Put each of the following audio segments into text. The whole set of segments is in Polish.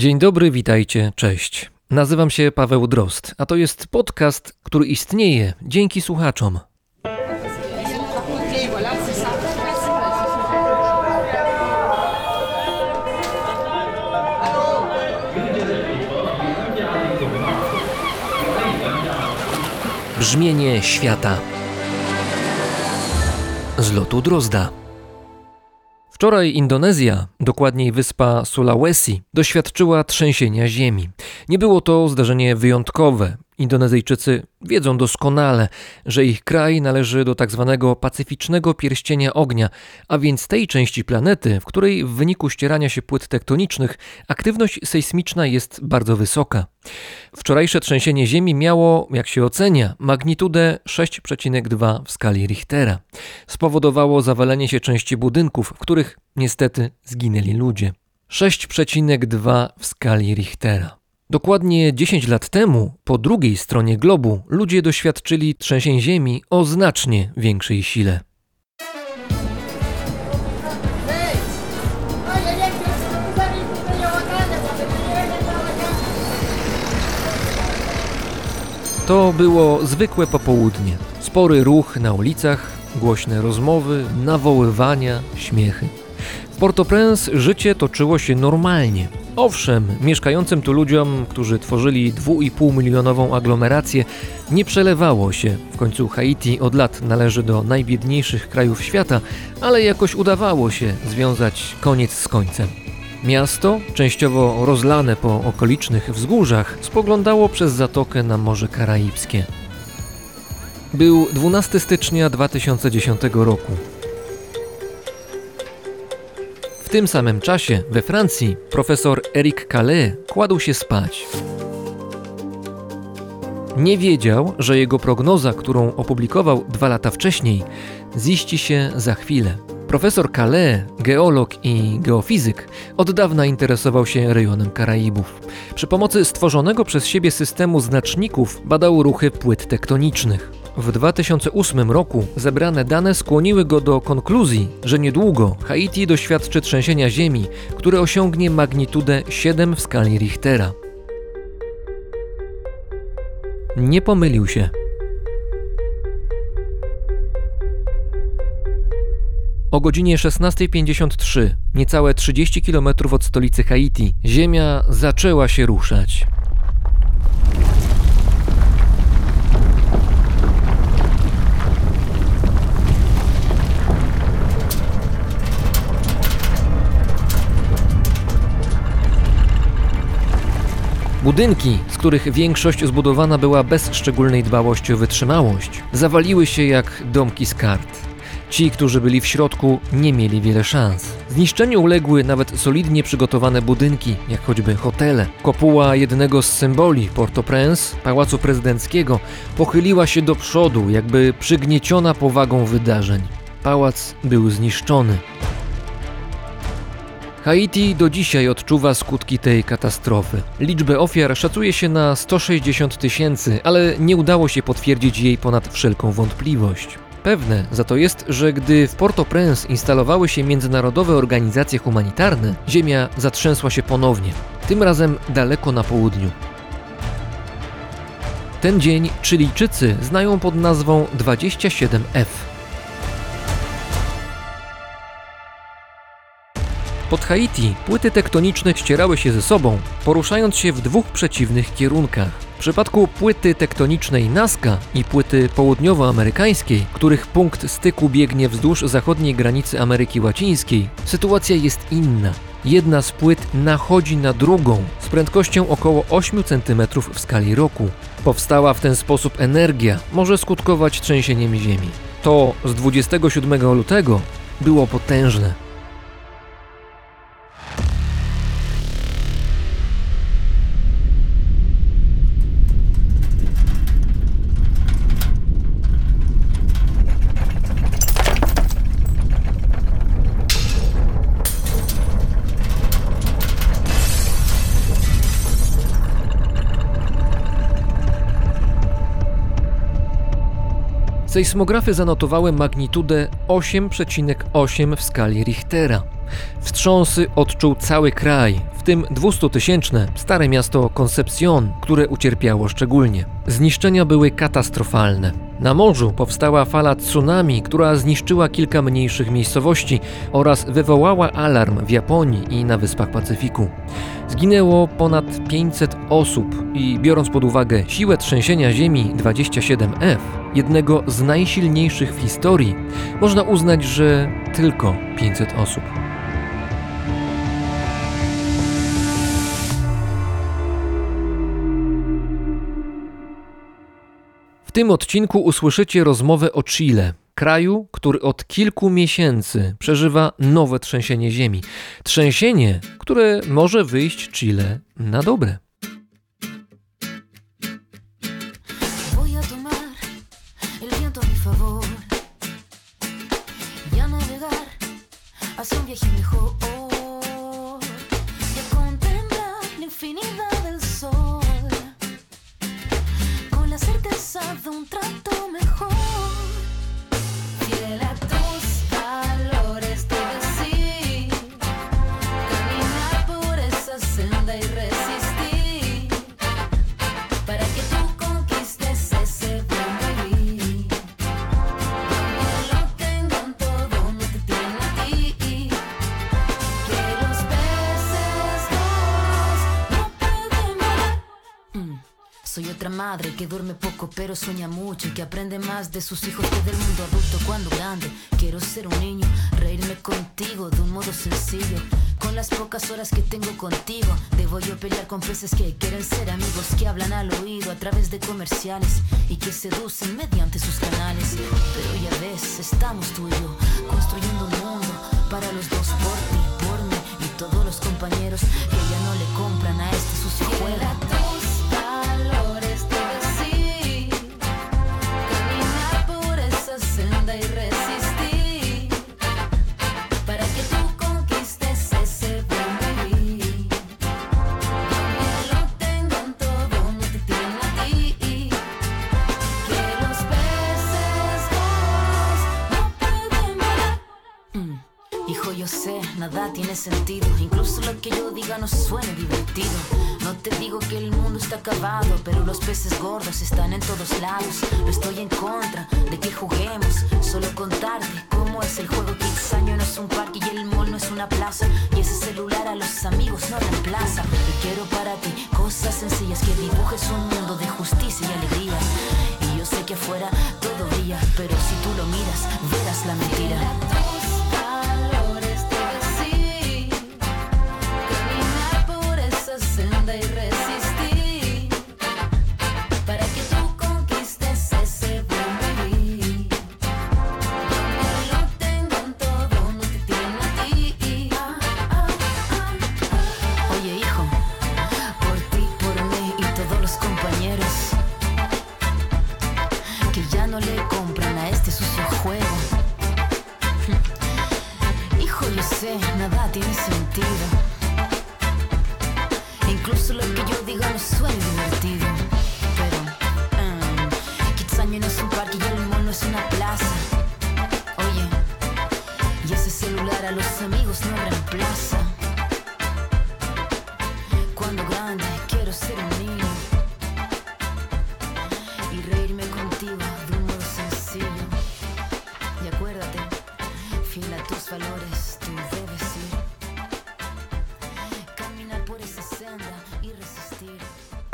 Dzień dobry, witajcie, cześć. Nazywam się Paweł Drost, a to jest podcast, który istnieje dzięki słuchaczom. Brzmienie świata z lotu Drozda. Wczoraj Indonezja, dokładniej wyspa Sulawesi, doświadczyła trzęsienia ziemi. Nie było to zdarzenie wyjątkowe. Indonezyjczycy wiedzą doskonale, że ich kraj należy do. Tak pacyficznego pierścienia ognia, a więc tej części planety, w której w wyniku ścierania się płyt tektonicznych aktywność sejsmiczna jest bardzo wysoka. Wczorajsze trzęsienie Ziemi miało, jak się ocenia, magnitudę 6,2 w skali Richtera. Spowodowało zawalenie się części budynków, w których niestety zginęli ludzie. 6,2 w skali Richtera. Dokładnie 10 lat temu, po drugiej stronie globu, ludzie doświadczyli trzęsień ziemi o znacznie większej sile. To było zwykłe popołudnie. Spory ruch na ulicach, głośne rozmowy, nawoływania, śmiechy. W Port-au-Prince życie toczyło się normalnie. Owszem, mieszkającym tu ludziom, którzy tworzyli 2,5 milionową aglomerację, nie przelewało się. W końcu Haiti od lat należy do najbiedniejszych krajów świata, ale jakoś udawało się związać koniec z końcem. Miasto, częściowo rozlane po okolicznych wzgórzach, spoglądało przez zatokę na Morze Karaibskie. Był 12 stycznia 2010 roku. Tym samym czasie we Francji profesor Eric Calais kładł się spać. Nie wiedział, że jego prognoza, którą opublikował dwa lata wcześniej, ziści się za chwilę. Profesor Calais, geolog i geofizyk, od dawna interesował się rejonem Karaibów. Przy pomocy stworzonego przez siebie systemu znaczników badał ruchy płyt tektonicznych. W 2008 roku zebrane dane skłoniły go do konkluzji, że niedługo Haiti doświadczy trzęsienia ziemi, które osiągnie magnitudę 7 w skali Richtera. Nie pomylił się. O godzinie 16.53, niecałe 30 km od stolicy Haiti, ziemia zaczęła się ruszać. Budynki, z których większość zbudowana była bez szczególnej dbałości o wytrzymałość, zawaliły się jak domki z kart. Ci, którzy byli w środku, nie mieli wiele szans. Zniszczeniu uległy nawet solidnie przygotowane budynki, jak choćby hotele. Kopuła jednego z symboli Port-au-Prince, pałacu prezydenckiego, pochyliła się do przodu, jakby przygnieciona powagą wydarzeń. Pałac był zniszczony. Haiti do dzisiaj odczuwa skutki tej katastrofy. Liczbę ofiar szacuje się na 160 tysięcy, ale nie udało się potwierdzić jej ponad wszelką wątpliwość. Pewne za to jest, że gdy w Port-au-Prince instalowały się międzynarodowe organizacje humanitarne, ziemia zatrzęsła się ponownie, tym razem daleko na południu. Ten dzień Chilijczycy znają pod nazwą 27F. Pod Haiti płyty tektoniczne ścierały się ze sobą, poruszając się w dwóch przeciwnych kierunkach. W przypadku płyty tektonicznej Nazca i płyty południowoamerykańskiej, których punkt styku biegnie wzdłuż zachodniej granicy Ameryki Łacińskiej, sytuacja jest inna. Jedna z płyt nachodzi na drugą z prędkością około 8 cm w skali roku. Powstała w ten sposób energia może skutkować trzęsieniem ziemi. To z 27 lutego było potężne. Sejsmografy zanotowały magnitudę 8,8 w skali Richtera. Wstrząsy odczuł cały kraj, w tym 200-tysięczne stare miasto Concepcion, które ucierpiało szczególnie. Zniszczenia były katastrofalne. Na morzu powstała fala tsunami, która zniszczyła kilka mniejszych miejscowości oraz wywołała alarm w Japonii i na Wyspach Pacyfiku. Zginęło ponad 500 osób i biorąc pod uwagę siłę trzęsienia ziemi 27F, jednego z najsilniejszych w historii, można uznać, że tylko 500 osób. Tym odcinku usłyszycie rozmowę o Chile, kraju, który od kilku miesięcy przeżywa nowe trzęsienie ziemi. Trzęsienie, które może wyjść Chile na dobre. Pero sueña mucho y que aprende más de sus hijos que del mundo adulto cuando grande. Quiero ser un niño, reírme contigo de un modo sencillo. Con las pocas horas que tengo contigo, debo yo pelear con peces que quieren ser amigos, que hablan al oído a través de comerciales y que seducen mediante sus canales. Pero ya ves, estamos tú y yo construyendo un mundo para los dos, por ti, por mí y todos los compañeros que ya no le compran a este sucio juego. Sentido. Incluso lo que yo diga no suene divertido. No te digo que el mundo está acabado, pero los peces gordos están en todos lados. No estoy en contra de que juguemos, solo contarte cómo es el juego. año no es un parque y el mall no es una plaza. Y ese celular a los amigos no reemplaza. Y quiero para ti cosas sencillas que dibujes un mundo de justicia y alegría. Y yo sé que afuera todo brilla, pero si tú lo miras, verás la mentira. Lo que yo digo no suena divertido. Pero, um, Kitsania no es un parque y el mono es una plaza. Oye, y ese celular a los amigos no reemplaza.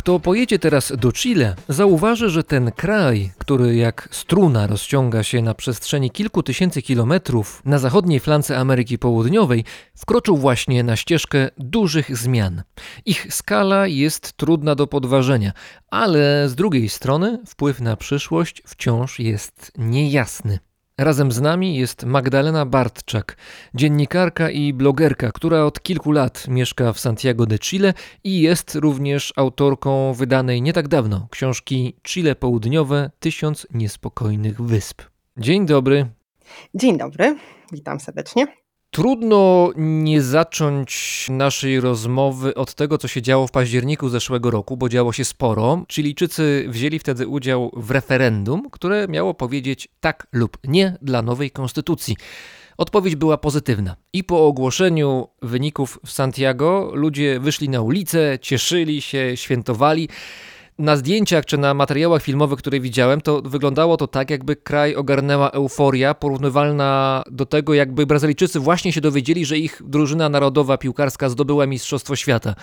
Kto pojedzie teraz do Chile, zauważy, że ten kraj, który jak struna rozciąga się na przestrzeni kilku tysięcy kilometrów na zachodniej flance Ameryki Południowej, wkroczył właśnie na ścieżkę dużych zmian. Ich skala jest trudna do podważenia, ale z drugiej strony wpływ na przyszłość wciąż jest niejasny. Razem z nami jest Magdalena Bartczak, dziennikarka i blogerka, która od kilku lat mieszka w Santiago de Chile i jest również autorką wydanej nie tak dawno książki Chile Południowe Tysiąc Niespokojnych Wysp. Dzień dobry. Dzień dobry, witam serdecznie. Trudno nie zacząć naszej rozmowy od tego, co się działo w październiku zeszłego roku, bo działo się sporo. Chilijczycy wzięli wtedy udział w referendum, które miało powiedzieć tak lub nie dla nowej konstytucji. Odpowiedź była pozytywna. I po ogłoszeniu wyników w Santiago ludzie wyszli na ulicę, cieszyli się, świętowali na zdjęciach czy na materiałach filmowych, które widziałem, to wyglądało to tak, jakby kraj ogarnęła euforia, porównywalna do tego, jakby Brazylijczycy właśnie się dowiedzieli, że ich drużyna narodowa piłkarska zdobyła Mistrzostwo Świata.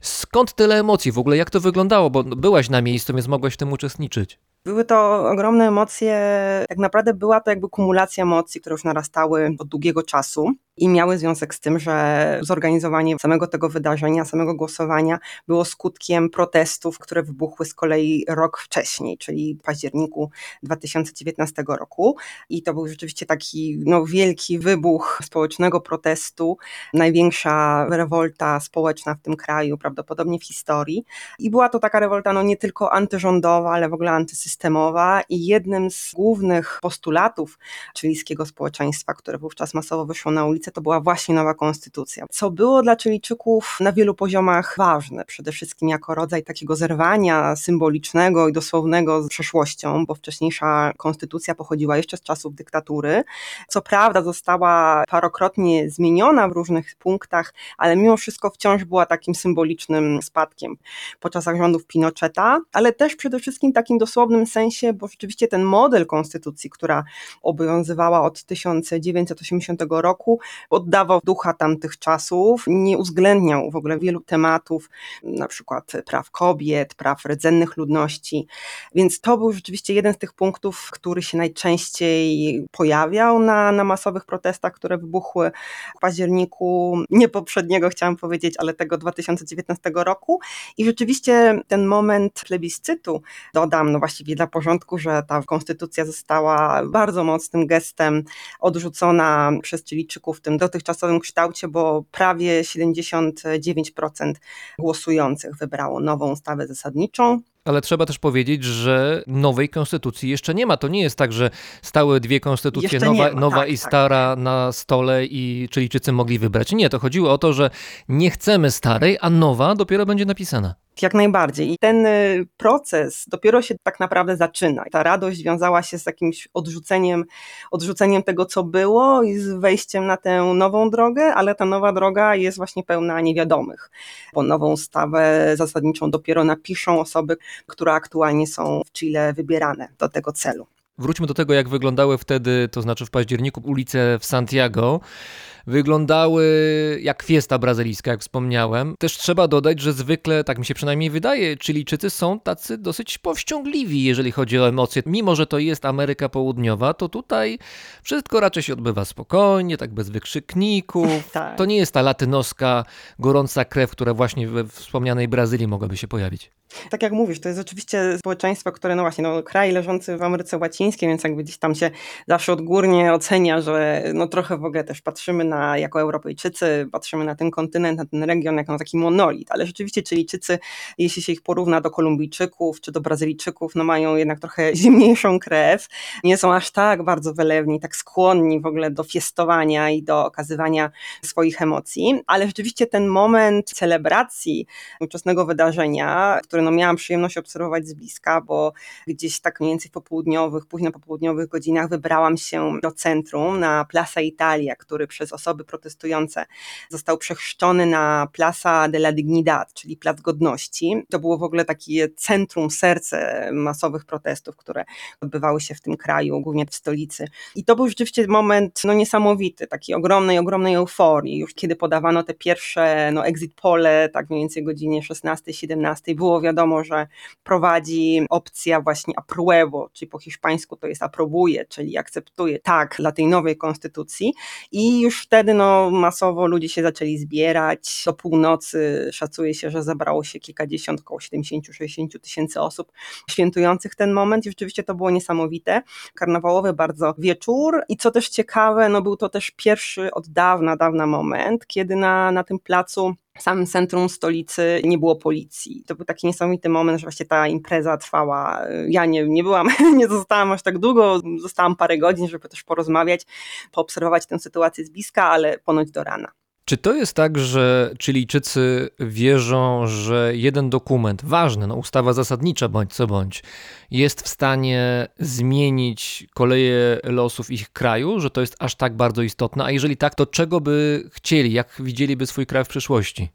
Skąd tyle emocji w ogóle? Jak to wyglądało? Bo byłaś na miejscu, więc mogłaś w tym uczestniczyć. Były to ogromne emocje. Tak naprawdę była to jakby kumulacja emocji, które już narastały od długiego czasu i miały związek z tym, że zorganizowanie samego tego wydarzenia, samego głosowania było skutkiem protestów, które wybuchły z kolei rok wcześniej, czyli w październiku 2019 roku. I to był rzeczywiście taki no, wielki wybuch społecznego protestu, największa rewolta społeczna w tym kraju, prawdopodobnie w historii. I była to taka rewolta no, nie tylko antyrządowa, ale w ogóle antysystemowa. I jednym z głównych postulatów chilijskiego społeczeństwa, które wówczas masowo wyszło na ulicę, to była właśnie nowa konstytucja, co było dla Chilijczyków na wielu poziomach ważne, przede wszystkim jako rodzaj takiego zerwania symbolicznego i dosłownego z przeszłością, bo wcześniejsza konstytucja pochodziła jeszcze z czasów dyktatury. Co prawda została parokrotnie zmieniona w różnych punktach, ale mimo wszystko wciąż była takim symbolicznym spadkiem po czasach rządów Pinocheta, ale też przede wszystkim takim dosłownym sensie, bo rzeczywiście ten model konstytucji, która obowiązywała od 1980 roku, oddawał ducha tamtych czasów, nie uwzględniał w ogóle wielu tematów, na przykład praw kobiet, praw rdzennych ludności, więc to był rzeczywiście jeden z tych punktów, który się najczęściej pojawiał na, na masowych protestach, które wybuchły w październiku, nie poprzedniego chciałam powiedzieć, ale tego 2019 roku. I rzeczywiście ten moment plebiscytu, dodam, no właściwie dla porządku, że ta konstytucja została bardzo mocnym gestem odrzucona przez Chilijczyków, tym dotychczasowym kształcie, bo prawie 79% głosujących wybrało nową ustawę zasadniczą. Ale trzeba też powiedzieć, że nowej konstytucji jeszcze nie ma. To nie jest tak, że stały dwie konstytucje, nowa, ma, nowa tak, i tak. stara na stole i Chilijczycy mogli wybrać. Nie, to chodziło o to, że nie chcemy starej, a nowa dopiero będzie napisana. Jak najbardziej. I ten y, proces dopiero się tak naprawdę zaczyna. Ta radość wiązała się z jakimś odrzuceniem, odrzuceniem tego, co było i z wejściem na tę nową drogę, ale ta nowa droga jest właśnie pełna niewiadomych, bo nową ustawę zasadniczą dopiero napiszą osoby, które aktualnie są w Chile wybierane do tego celu. Wróćmy do tego, jak wyglądały wtedy, to znaczy w październiku, ulice w Santiago. Wyglądały jak fiesta brazylijska, jak wspomniałem. Też trzeba dodać, że zwykle, tak mi się przynajmniej wydaje, Chilijczycy są tacy dosyć powściągliwi, jeżeli chodzi o emocje. Mimo, że to jest Ameryka Południowa, to tutaj wszystko raczej się odbywa spokojnie, tak bez wykrzykników. Tak. To nie jest ta latynoska, gorąca krew, która właśnie we wspomnianej Brazylii mogłaby się pojawić. Tak jak mówisz, to jest oczywiście społeczeństwo, które, no właśnie, no, kraj leżący w Ameryce Łacińskiej, więc jakby gdzieś tam się zawsze odgórnie ocenia, że no trochę w ogóle też patrzymy na, jako Europejczycy, patrzymy na ten kontynent, na ten region, jako na taki monolit, ale rzeczywiście Chilijczycy, jeśli się ich porówna do Kolumbijczyków czy do Brazylijczyków, no mają jednak trochę zimniejszą krew, nie są aż tak bardzo wylewni, tak skłonni w ogóle do fiestowania i do okazywania swoich emocji, ale rzeczywiście ten moment celebracji ówczesnego wydarzenia, które no miałam przyjemność obserwować z bliska, bo gdzieś tak mniej więcej w popołudniowych, późno popołudniowych godzinach wybrałam się do centrum na Plaza Italia, który przez osoby protestujące został przechrzczony na Plaza de la Dignidad, czyli Plac Godności. To było w ogóle takie centrum, serce masowych protestów, które odbywały się w tym kraju, głównie w stolicy. I to był rzeczywiście moment no, niesamowity, takiej ogromnej, ogromnej euforii. Już kiedy podawano te pierwsze no, exit pole, tak mniej więcej godzinie 16-17, było wiadomo, że prowadzi opcja właśnie apruebo, czyli po hiszpańsku to jest aprobuje, czyli akceptuje tak dla tej nowej konstytucji i już wtedy no, masowo ludzie się zaczęli zbierać. Do północy szacuje się, że zebrało się kilkadziesiąt, około 70-60 tysięcy osób świętujących ten moment i rzeczywiście to było niesamowite. Karnawałowy bardzo wieczór i co też ciekawe, no był to też pierwszy od dawna, dawna moment, kiedy na, na tym placu w samym centrum stolicy nie było policji. To był taki niesamowity moment, że właśnie ta impreza trwała. Ja nie, nie byłam, nie zostałam aż tak długo, zostałam parę godzin, żeby też porozmawiać, poobserwować tę sytuację z bliska, ale ponoć do rana. Czy to jest tak, że Chilijczycy wierzą, że jeden dokument, ważny, no ustawa zasadnicza bądź co bądź, jest w stanie zmienić koleje losów ich kraju, że to jest aż tak bardzo istotne? A jeżeli tak, to czego by chcieli, jak widzieliby swój kraj w przyszłości?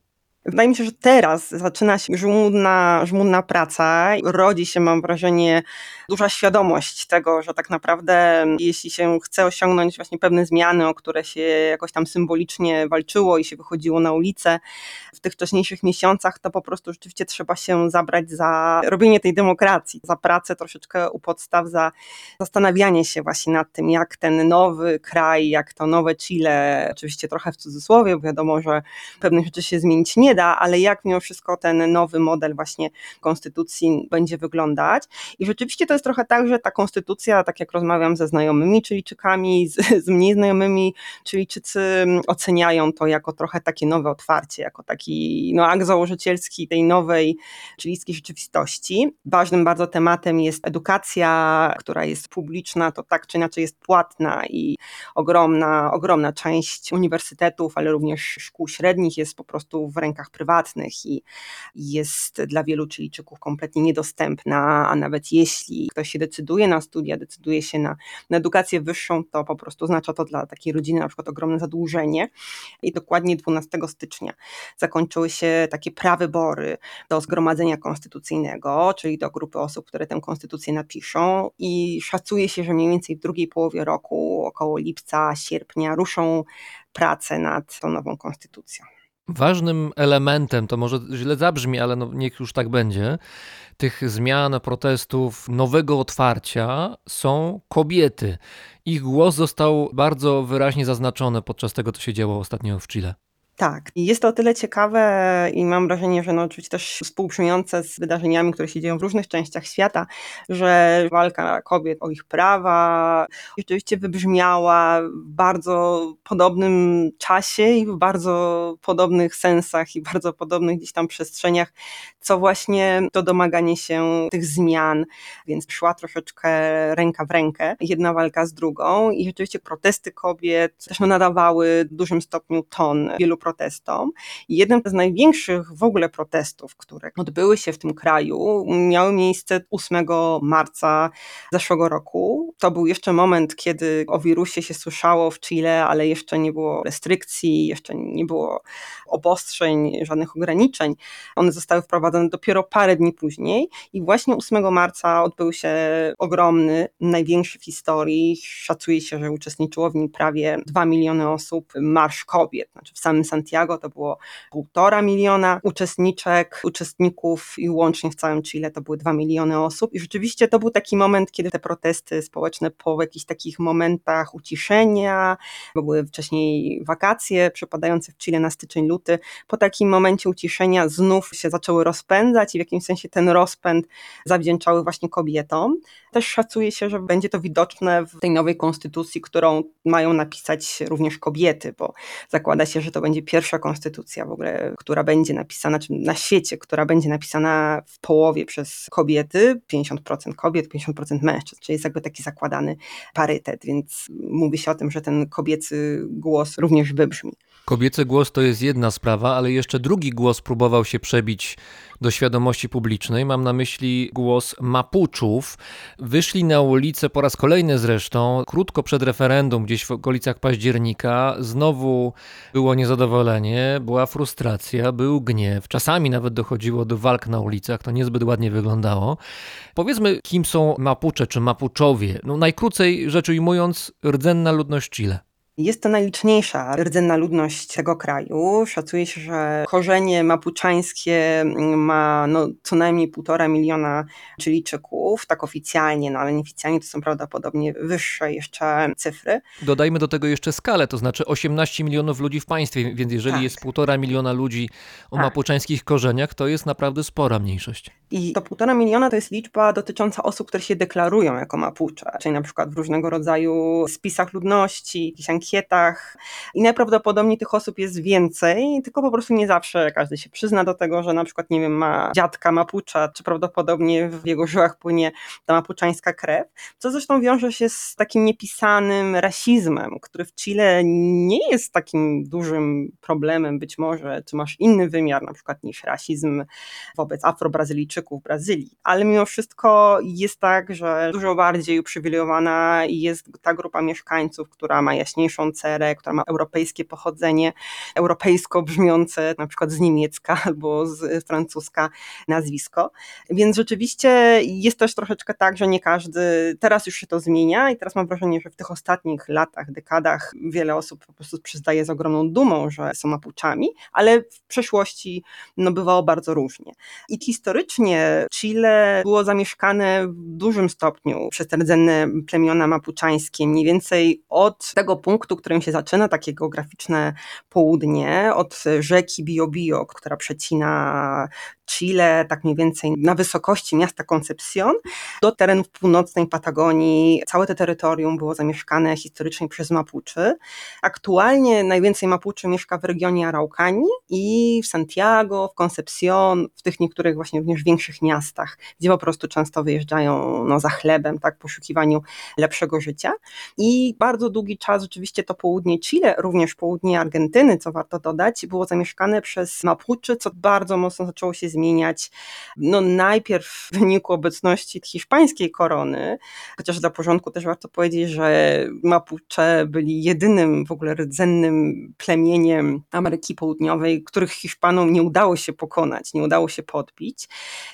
Wydaje mi się, że teraz zaczyna się żmudna, żmudna praca. Rodzi się, mam wrażenie, duża świadomość tego, że tak naprawdę jeśli się chce osiągnąć właśnie pewne zmiany, o które się jakoś tam symbolicznie walczyło i się wychodziło na ulicę w tych wcześniejszych miesiącach, to po prostu rzeczywiście trzeba się zabrać za robienie tej demokracji, za pracę troszeczkę u podstaw, za zastanawianie się właśnie nad tym, jak ten nowy kraj, jak to nowe Chile, oczywiście trochę w cudzysłowie, bo wiadomo, że pewnych rzeczy się zmienić nie da, ale jak mimo wszystko ten nowy model właśnie konstytucji będzie wyglądać. I rzeczywiście to jest trochę tak, że ta konstytucja, tak jak rozmawiam ze znajomymi Chilijczykami, z, z mniej znajomymi Chilijczycy oceniają to jako trochę takie nowe otwarcie, jako taki no, akt założycielski tej nowej chilijskiej rzeczywistości. Ważnym bardzo tematem jest edukacja, która jest publiczna, to tak czy inaczej jest płatna i ogromna, ogromna część uniwersytetów, ale również szkół średnich jest po prostu w rękach prywatnych i jest dla wielu Chilijczyków kompletnie niedostępna, a nawet jeśli ktoś się decyduje na studia, decyduje się na, na edukację wyższą, to po prostu oznacza to dla takiej rodziny na przykład ogromne zadłużenie. I dokładnie 12 stycznia zakończyły się takie prawybory do Zgromadzenia Konstytucyjnego, czyli do grupy osób, które tę konstytucję napiszą i szacuje się, że mniej więcej w drugiej połowie roku, około lipca, sierpnia ruszą prace nad tą nową konstytucją. Ważnym elementem, to może źle zabrzmi, ale no niech już tak będzie, tych zmian, protestów, nowego otwarcia są kobiety. Ich głos został bardzo wyraźnie zaznaczony podczas tego, co się działo ostatnio w Chile. Tak, i jest to o tyle ciekawe i mam wrażenie, że no oczywiście też współbrzmiące z wydarzeniami, które się dzieją w różnych częściach świata, że walka kobiet o ich prawa rzeczywiście wybrzmiała w bardzo podobnym czasie i w bardzo podobnych sensach i bardzo podobnych gdzieś tam przestrzeniach, co właśnie to domaganie się tych zmian, więc szła troszeczkę ręka w rękę, jedna walka z drugą i rzeczywiście protesty kobiet też no nadawały w dużym stopniu ton wielu protestów protestom. I jednym z największych w ogóle protestów, które odbyły się w tym kraju, miały miejsce 8 marca zeszłego roku. To był jeszcze moment, kiedy o wirusie się słyszało w Chile, ale jeszcze nie było restrykcji, jeszcze nie było obostrzeń, żadnych ograniczeń. One zostały wprowadzone dopiero parę dni później i właśnie 8 marca odbył się ogromny, największy w historii. Szacuje się, że uczestniczyło w nim prawie 2 miliony osób, Marsz Kobiet. Znaczy w samym Santiago to było półtora miliona uczestniczek, uczestników i łącznie w całym Chile to były 2 miliony osób i rzeczywiście to był taki moment, kiedy te protesty społeczne po jakichś takich momentach uciszenia, bo były wcześniej wakacje przypadające w Chile na styczeń, luty, po takim momencie uciszenia znów się zaczęły rozpędzać i w jakimś sensie ten rozpęd zawdzięczały właśnie kobietom. Też szacuje się, że będzie to widoczne w tej nowej konstytucji, którą mają napisać również kobiety, bo zakłada się, że to będzie pierwsza konstytucja w ogóle, która będzie napisana na świecie, która będzie napisana w połowie przez kobiety, 50% kobiet, 50% mężczyzn, czyli jest jakby taki zakładany parytet, więc mówi się o tym, że ten kobiecy głos również wybrzmi. Kobiecy głos to jest jedna sprawa, ale jeszcze drugi głos próbował się przebić do świadomości publicznej. Mam na myśli głos Mapuczów. Wyszli na ulicę po raz kolejny zresztą, krótko przed referendum, gdzieś w okolicach października. Znowu było niezadowolenie, była frustracja, był gniew. Czasami nawet dochodziło do walk na ulicach, to niezbyt ładnie wyglądało. Powiedzmy, kim są Mapucze czy Mapuczowie? No, najkrócej rzecz ujmując, rdzenna ludność Chile. Jest to najliczniejsza rdzenna ludność tego kraju. Szacuje się, że korzenie mapuczańskie ma no, co najmniej półtora miliona Chilijczyków, tak oficjalnie, no ale nieoficjalnie to są prawdopodobnie wyższe jeszcze cyfry. Dodajmy do tego jeszcze skalę, to znaczy 18 milionów ludzi w państwie, więc jeżeli tak. jest półtora miliona ludzi o tak. mapuczańskich korzeniach, to jest naprawdę spora mniejszość. I to półtora miliona to jest liczba dotycząca osób, które się deklarują jako Mapuche, czyli na przykład w różnego rodzaju spisach ludności, jakichś ankietach. I najprawdopodobniej tych osób jest więcej, tylko po prostu nie zawsze każdy się przyzna do tego, że na przykład, nie wiem, ma dziadka Mapucza, czy prawdopodobnie w jego żyłach płynie ta mapuczańska krew, co zresztą wiąże się z takim niepisanym rasizmem, który w Chile nie jest takim dużym problemem być może, czy masz inny wymiar na przykład niż rasizm wobec Afrobrazylijczyków w Brazylii, ale mimo wszystko jest tak, że dużo bardziej uprzywilejowana jest ta grupa mieszkańców, która ma jaśniejszą cerę, która ma europejskie pochodzenie, europejsko brzmiące na przykład z niemiecka albo z francuska nazwisko, więc rzeczywiście jest też troszeczkę tak, że nie każdy, teraz już się to zmienia i teraz mam wrażenie, że w tych ostatnich latach, dekadach wiele osób po prostu przyznaje z ogromną dumą, że są Mapuczami, ale w przeszłości no, bywało bardzo różnie. I historycznie Chile było zamieszkane w dużym stopniu przez te rdzenne plemiona mapuczańskie, mniej więcej od tego punktu, którym się zaczyna takie geograficzne południe, od rzeki Biobio, która przecina Chile, tak mniej więcej na wysokości miasta Concepción, do terenów północnej Patagonii. Całe to terytorium było zamieszkane historycznie przez Mapuczy. Aktualnie najwięcej Mapuczy mieszka w regionie Araucanii i w Santiago, w Concepción, w tych niektórych właśnie również większych miastach, gdzie po prostu często wyjeżdżają no, za chlebem, tak, poszukiwaniu lepszego życia. I bardzo długi czas rzeczywiście to południe Chile, również południe Argentyny, co warto dodać, było zamieszkane przez Mapuczy, co bardzo mocno zaczęło się zmieniać. No najpierw w wyniku obecności hiszpańskiej korony, chociaż dla porządku też warto powiedzieć, że Mapuche byli jedynym w ogóle rdzennym plemieniem Ameryki Południowej, których Hiszpanom nie udało się pokonać, nie udało się podbić,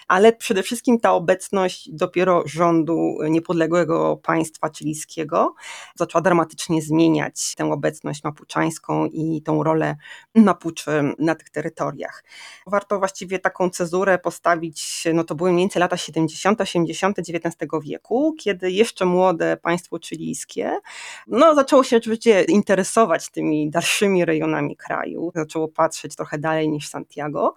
ale przede wszystkim ta obecność dopiero rządu niepodległego państwa chilijskiego zaczęła dramatycznie zmieniać tę obecność mapuczańską i tą rolę Mapuczy na tych terytoriach. Warto właściwie taką cezurę postawić, no to były mniej więcej lata 70., 80. XIX wieku, kiedy jeszcze młode państwo chilijskie no, zaczęło się oczywiście interesować tymi dalszymi rejonami kraju, zaczęło patrzeć trochę dalej niż Santiago.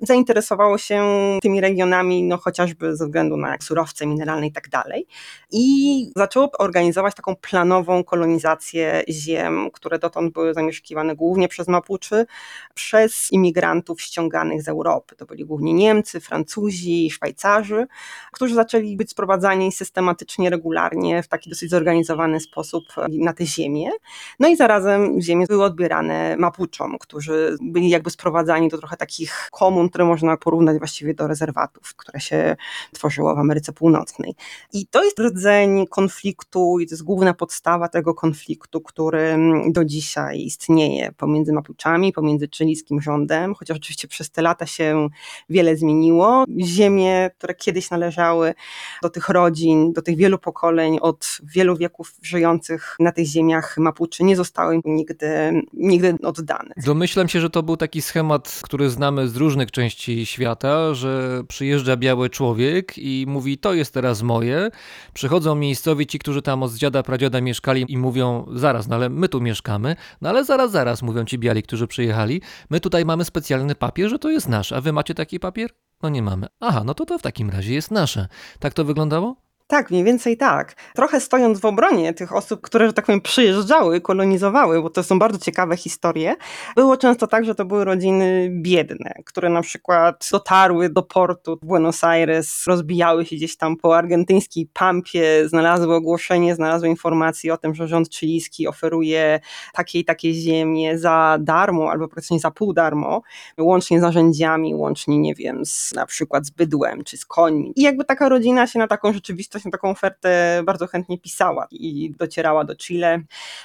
Zainteresowało się tymi regionami, no chociażby ze względu na surowce mineralne i tak dalej. I zaczęło organizować taką planową kolonizację ziem, które dotąd były zamieszkiwane głównie przez Mapuczy, przez imigrantów ściąganych z Europy. To byli głównie Niemcy, Francuzi, Szwajcarzy, którzy zaczęli być sprowadzani systematycznie, regularnie, w taki dosyć zorganizowany sposób na te ziemię. No i zarazem ziemie były odbierane Mapuczom, którzy byli jakby sprowadzani do trochę takich komun, które można porównać właściwie do rezerwatów, które się tworzyło w Ameryce Północnej. I to jest rdzeń konfliktu i to jest główna podstawa tego konfliktu, który do dzisiaj istnieje pomiędzy Mapuczami, pomiędzy chilijskim rządem, chociaż oczywiście przez te lata się wiele zmieniło. Ziemie, które kiedyś należały do tych rodzin, do tych wielu pokoleń od wielu wieków żyjących na tych ziemiach Mapuczy nie zostały nigdy, nigdy oddane. Domyślam się, że to był taki schemat, który znamy z różnych części świata, że przyjeżdża biały człowiek i mówi to jest teraz moje. Przychodzą miejscowi ci, którzy tam od dziada, pradziada mieszkali i mówią zaraz, no ale my tu mieszkamy, no ale zaraz, zaraz, mówią ci biali, którzy przyjechali, my tutaj mamy specjalny papier, że to jest nasz, a wy macie taki papier? No nie mamy. Aha, no to to w takim razie jest nasze. Tak to wyglądało? Tak, mniej więcej tak. Trochę stojąc w obronie tych osób, które, że tak powiem, przyjeżdżały, kolonizowały, bo to są bardzo ciekawe historie, było często tak, że to były rodziny biedne, które na przykład dotarły do portu Buenos Aires, rozbijały się gdzieś tam po argentyńskiej pampie, znalazły ogłoszenie, znalazły informację o tym, że rząd chilijski oferuje takie i takie ziemie za darmo, albo praktycznie za pół darmo, łącznie z narzędziami, łącznie, nie wiem, z, na przykład z bydłem czy z końmi. I jakby taka rodzina się na taką rzeczywistość właśnie taką ofertę bardzo chętnie pisała i docierała do Chile.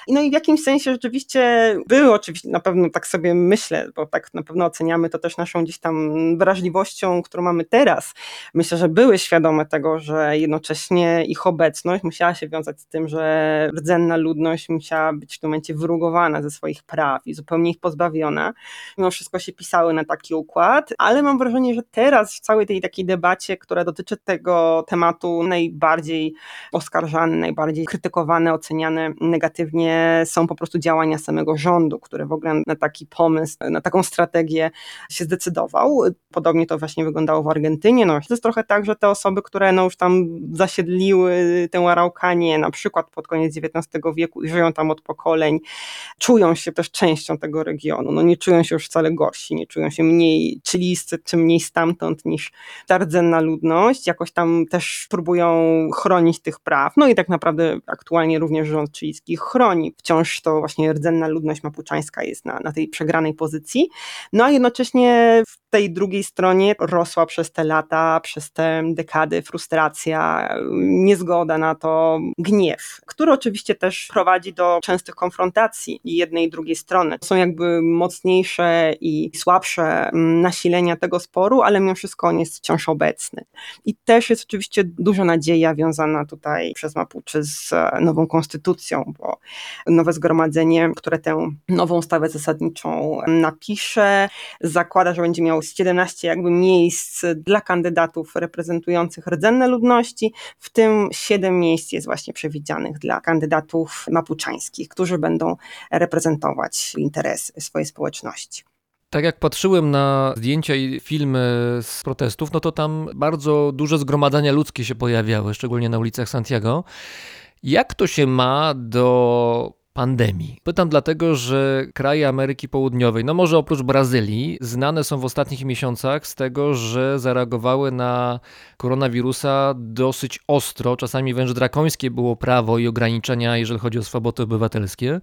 No i w jakimś sensie rzeczywiście były oczywiście, na pewno tak sobie myślę, bo tak na pewno oceniamy to też naszą gdzieś tam wrażliwością, którą mamy teraz. Myślę, że były świadome tego, że jednocześnie ich obecność musiała się wiązać z tym, że rdzenna ludność musiała być w tym momencie wyrugowana ze swoich praw i zupełnie ich pozbawiona. Mimo wszystko się pisały na taki układ, ale mam wrażenie, że teraz w całej tej takiej debacie, która dotyczy tego tematu najbardziej najbardziej oskarżane, najbardziej krytykowane, oceniane negatywnie są po prostu działania samego rządu, który w ogóle na taki pomysł, na taką strategię się zdecydował. Podobnie to właśnie wyglądało w Argentynie. No, to jest trochę tak, że te osoby, które no już tam zasiedliły tę Araukanię na przykład pod koniec XIX wieku i żyją tam od pokoleń, czują się też częścią tego regionu. No, nie czują się już wcale gorsi, nie czują się mniej chiliscy czy mniej stamtąd niż ta rdzenna ludność. Jakoś tam też próbują chronić tych praw. No i tak naprawdę aktualnie również rząd chilijski chroni. Wciąż to właśnie rdzenna ludność mapuczańska jest na, na tej przegranej pozycji. No a jednocześnie w tej drugiej stronie rosła przez te lata, przez te dekady frustracja, niezgoda na to, gniew, który oczywiście też prowadzi do częstych konfrontacji jednej i drugiej strony. Są jakby mocniejsze i słabsze nasilenia tego sporu, ale mimo wszystko on jest wciąż obecny. I też jest oczywiście duża nadzieja wiązana tutaj przez Mapuczy z nową konstytucją, bo nowe zgromadzenie, które tę nową ustawę zasadniczą napisze, zakłada, że będzie miało 17 jakby miejsc dla kandydatów reprezentujących rdzenne ludności, w tym 7 miejsc jest właśnie przewidzianych dla kandydatów mapuczańskich, którzy będą reprezentować interesy swojej społeczności. Tak jak patrzyłem na zdjęcia i filmy z protestów, no to tam bardzo duże zgromadzenia ludzkie się pojawiały, szczególnie na ulicach Santiago. Jak to się ma do pandemii. Pytam dlatego, że kraje Ameryki Południowej, no może oprócz Brazylii, znane są w ostatnich miesiącach z tego, że zareagowały na koronawirusa dosyć ostro, czasami wręcz drakońskie było prawo i ograniczenia, jeżeli chodzi o swobody obywatelskie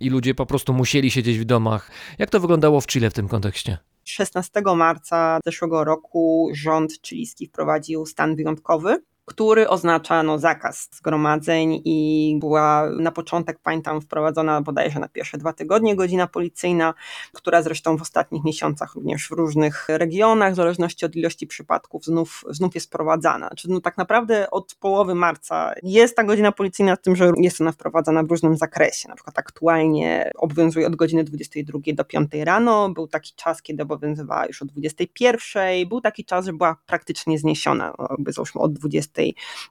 i ludzie po prostu musieli siedzieć w domach. Jak to wyglądało w Chile w tym kontekście? 16 marca zeszłego roku rząd chilijski wprowadził stan wyjątkowy który oznacza no, zakaz zgromadzeń i była na początek, pamiętam, wprowadzona bodajże na pierwsze dwa tygodnie godzina policyjna, która zresztą w ostatnich miesiącach również w różnych regionach, w zależności od ilości przypadków, znów, znów jest wprowadzana. Czyli no, tak naprawdę od połowy marca jest ta godzina policyjna, z tym, że jest ona wprowadzana w różnym zakresie. Na przykład aktualnie obowiązuje od godziny 22 do 5 rano, był taki czas, kiedy obowiązywała już od 21, był taki czas, że była praktycznie zniesiona, jakby załóżmy od 20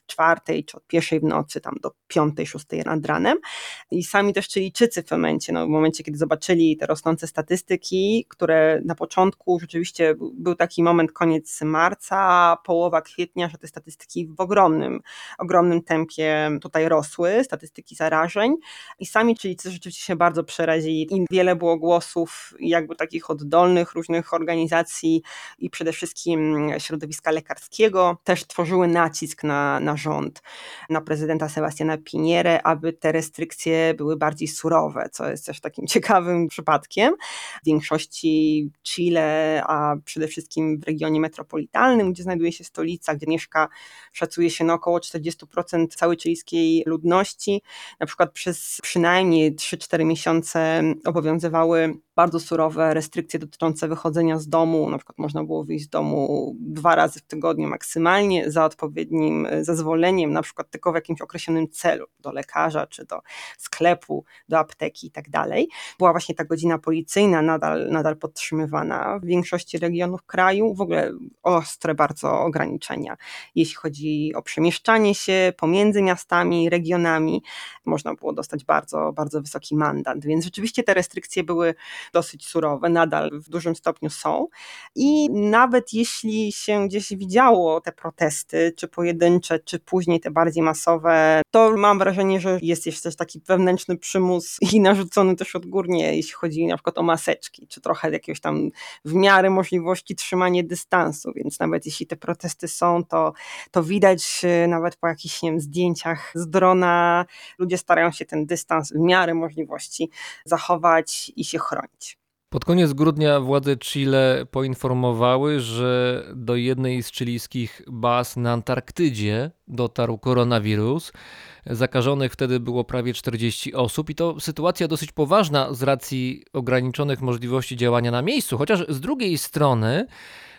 czwartej czy od pierwszej w nocy tam do piątej, szóstej nad ranem. I sami też Chilijczycy w momencie, no w momencie, kiedy zobaczyli te rosnące statystyki, które na początku rzeczywiście był taki moment, koniec marca, połowa kwietnia, że te statystyki w ogromnym, ogromnym tempie tutaj rosły, statystyki zarażeń i sami Chilijczycy rzeczywiście się bardzo przerazili i wiele było głosów jakby takich oddolnych różnych organizacji i przede wszystkim środowiska lekarskiego też tworzyły nacisk nacisk na, na rząd, na prezydenta Sebastiana Pinierę, aby te restrykcje były bardziej surowe, co jest też takim ciekawym przypadkiem. W większości Chile, a przede wszystkim w regionie metropolitalnym, gdzie znajduje się stolica, gdzie mieszka, szacuje się na około 40% całej chilijskiej ludności, na przykład przez przynajmniej 3-4 miesiące obowiązywały bardzo surowe restrykcje dotyczące wychodzenia z domu. Na przykład można było wyjść z domu dwa razy w tygodniu maksymalnie za odpowiednim e, zezwoleniem, na przykład tylko w jakimś określonym celu, do lekarza czy do sklepu, do apteki i tak dalej. Była właśnie ta godzina policyjna nadal, nadal podtrzymywana w większości regionów kraju. W ogóle ostre bardzo ograniczenia, jeśli chodzi o przemieszczanie się pomiędzy miastami, regionami. Można było dostać bardzo, bardzo wysoki mandat, więc rzeczywiście te restrykcje były dosyć surowe, nadal w dużym stopniu są. I nawet jeśli się gdzieś widziało te protesty, czy pojedyncze, czy później te bardziej masowe, to mam wrażenie, że jest jeszcze taki wewnętrzny przymus i narzucony też odgórnie, jeśli chodzi na przykład o maseczki, czy trochę jakiegoś tam w miarę możliwości trzymanie dystansu, więc nawet jeśli te protesty są, to, to widać e, nawet po jakichś nie wiem, zdjęciach z drona, ludzie starają się ten dystans w miarę możliwości zachować i się chronić. Pod koniec grudnia władze Chile poinformowały, że do jednej z chilijskich baz na Antarktydzie dotarł koronawirus. Zakażonych wtedy było prawie 40 osób i to sytuacja dosyć poważna z racji ograniczonych możliwości działania na miejscu, chociaż z drugiej strony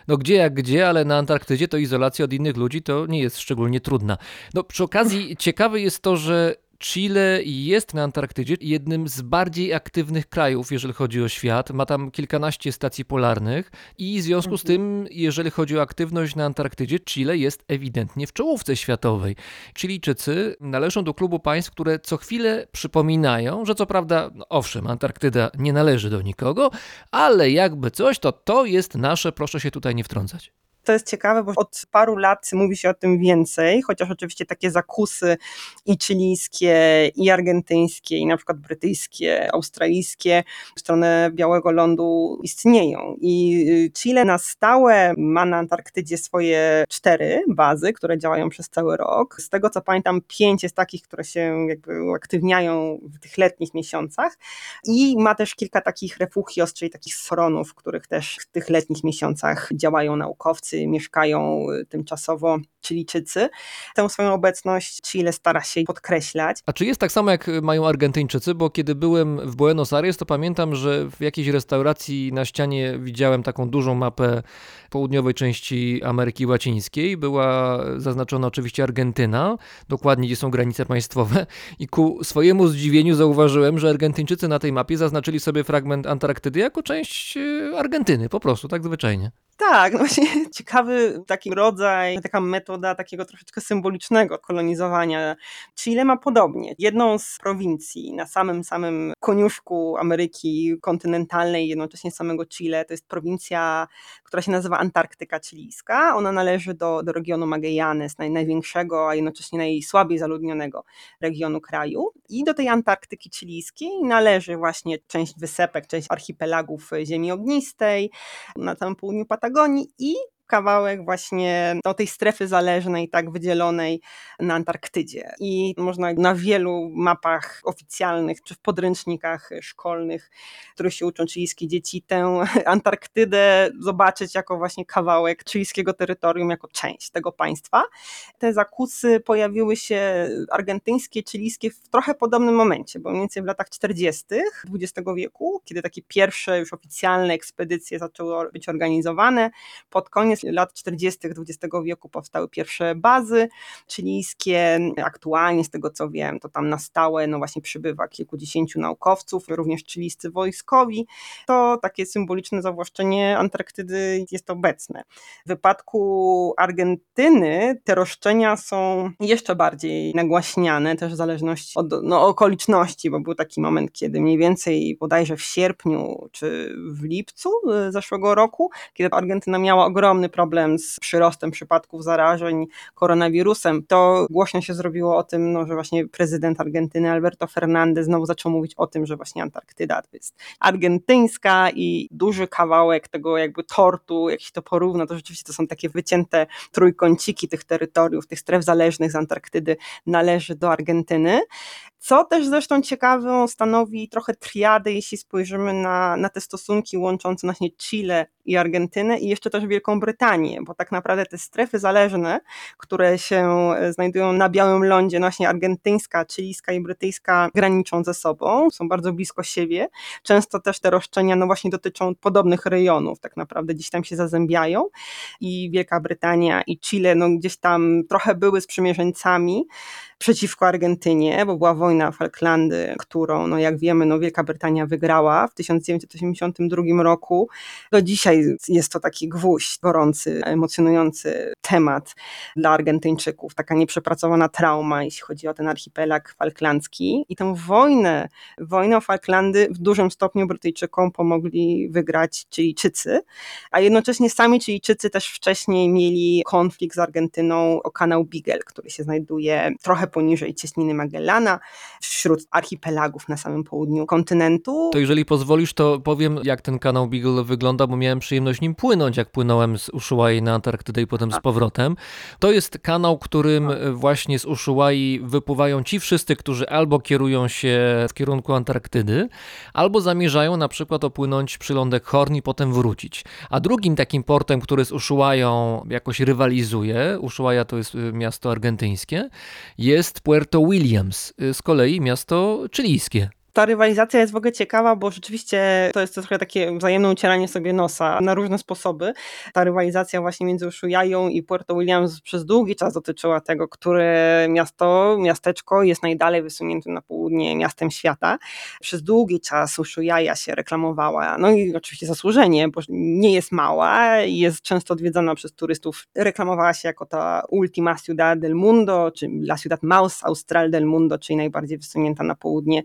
no gdzie jak gdzie, ale na Antarktydzie to izolacja od innych ludzi to nie jest szczególnie trudna. No przy okazji ciekawe jest to, że Chile jest na Antarktydzie jednym z bardziej aktywnych krajów, jeżeli chodzi o świat. Ma tam kilkanaście stacji polarnych i w związku z tym, jeżeli chodzi o aktywność na Antarktydzie, Chile jest ewidentnie w czołówce światowej. Chilijczycy należą do klubu państw, które co chwilę przypominają, że co prawda, no owszem, Antarktyda nie należy do nikogo, ale jakby coś, to to jest nasze, proszę się tutaj nie wtrącać. To jest ciekawe, bo od paru lat mówi się o tym więcej, chociaż oczywiście takie zakusy i chilijskie, i argentyńskie, i na przykład brytyjskie, australijskie w stronę Białego Lądu istnieją. I y, Chile na stałe ma na Antarktydzie swoje cztery bazy, które działają przez cały rok. Z tego co pamiętam, pięć jest takich, które się jakby uaktywniają w tych letnich miesiącach. I ma też kilka takich refugios, czyli takich schronów, w których też w tych letnich miesiącach działają naukowcy mieszkają y, tymczasowo Chilijczycy. Tę swoją obecność Chile stara się podkreślać. A czy jest tak samo jak mają Argentyńczycy? Bo kiedy byłem w Buenos Aires, to pamiętam, że w jakiejś restauracji na ścianie widziałem taką dużą mapę południowej części Ameryki Łacińskiej. Była zaznaczona oczywiście Argentyna, dokładnie gdzie są granice państwowe. I ku swojemu zdziwieniu zauważyłem, że Argentyńczycy na tej mapie zaznaczyli sobie fragment Antarktydy jako część y, Argentyny, po prostu, tak zwyczajnie. Tak, no właśnie ciekawy taki rodzaj, taka metoda takiego troszeczkę symbolicznego kolonizowania. Chile ma podobnie. Jedną z prowincji na samym samym koniuszku Ameryki kontynentalnej, jednocześnie samego Chile, to jest prowincja, która się nazywa Antarktyka Chilijska. Ona należy do, do regionu Magallanes, naj, największego, a jednocześnie najsłabiej zaludnionego regionu kraju. I do tej Antarktyki Chilijskiej należy właśnie część wysepek, część archipelagów ziemi ognistej na całym południu Patagonii i kawałek właśnie do tej strefy zależnej, tak wydzielonej na Antarktydzie. I można na wielu mapach oficjalnych, czy w podręcznikach szkolnych, których się uczą chilijskie dzieci, tę Antarktydę zobaczyć jako właśnie kawałek chilijskiego terytorium, jako część tego państwa. Te zakusy pojawiły się argentyńskie, chilijskie w trochę podobnym momencie, bo mniej więcej w latach 40. XX wieku, kiedy takie pierwsze już oficjalne ekspedycje zaczęły być organizowane, pod koniec koniec lat 40. XX wieku powstały pierwsze bazy chilijskie. Aktualnie, z tego co wiem, to tam na stałe no właśnie przybywa kilkudziesięciu naukowców, również chilijscy wojskowi. To takie symboliczne zawłaszczenie Antarktydy jest obecne. W wypadku Argentyny te roszczenia są jeszcze bardziej nagłaśniane, też w zależności od no, okoliczności, bo był taki moment, kiedy mniej więcej bodajże w sierpniu czy w lipcu e, zeszłego roku, kiedy Argentyna miała ogromny ogromny problem z przyrostem przypadków zarażeń koronawirusem, to głośno się zrobiło o tym, no, że właśnie prezydent Argentyny Alberto Fernandez znowu zaczął mówić o tym, że właśnie Antarktyda jest argentyńska i duży kawałek tego jakby tortu, jak się to porówna, to rzeczywiście to są takie wycięte trójkąciki tych terytoriów, tych stref zależnych z Antarktydy należy do Argentyny. Co też zresztą ciekawą stanowi trochę triady, jeśli spojrzymy na, na te stosunki łączące właśnie Chile i Argentynę i jeszcze też Wielką Brytanię, bo tak naprawdę te strefy zależne, które się e, znajdują na Białym Lądzie, no właśnie argentyńska, chilijska i brytyjska graniczą ze sobą, są bardzo blisko siebie. Często też te roszczenia no właśnie dotyczą podobnych rejonów, tak naprawdę gdzieś tam się zazębiają i Wielka Brytania i Chile no gdzieś tam trochę były sprzymierzeńcami, przeciwko Argentynie, bo była wojna Falklandy, którą, no jak wiemy, no Wielka Brytania wygrała w 1982 roku. Do dzisiaj jest to taki gwóźdź gorący, emocjonujący temat dla Argentyńczyków, taka nieprzepracowana trauma, jeśli chodzi o ten archipelag falklandzki. I tę wojnę, wojnę o Falklandy w dużym stopniu Brytyjczykom pomogli wygrać Chilijczycy, a jednocześnie sami Chilijczycy też wcześniej mieli konflikt z Argentyną o kanał Beagle, który się znajduje trochę trochę poniżej cieśniny Magellana, wśród archipelagów na samym południu kontynentu. To jeżeli pozwolisz, to powiem, jak ten kanał Beagle wygląda, bo miałem przyjemność nim płynąć, jak płynąłem z Ushuaia na Antarktydę i potem z powrotem. To jest kanał, którym właśnie z Ushuaia wypływają ci wszyscy, którzy albo kierują się w kierunku Antarktydy, albo zamierzają na przykład opłynąć przylądek Horn i potem wrócić. A drugim takim portem, który z Ushuaia jakoś rywalizuje, Ushuaia to jest y, miasto argentyńskie, jest jest Puerto Williams, y, z kolei miasto chilijskie. Ta rywalizacja jest w ogóle ciekawa, bo rzeczywiście to jest trochę takie wzajemne ucieranie sobie nosa na różne sposoby. Ta rywalizacja właśnie między Ushuaią i Puerto Williams przez długi czas dotyczyła tego, które miasto, miasteczko jest najdalej wysuniętym na południe miastem świata. Przez długi czas Ushuaia się reklamowała, no i oczywiście zasłużenie, bo nie jest mała, jest często odwiedzana przez turystów. Reklamowała się jako ta ultima ciudad del mundo, czy la ciudad más austral del mundo, czyli najbardziej wysunięta na południe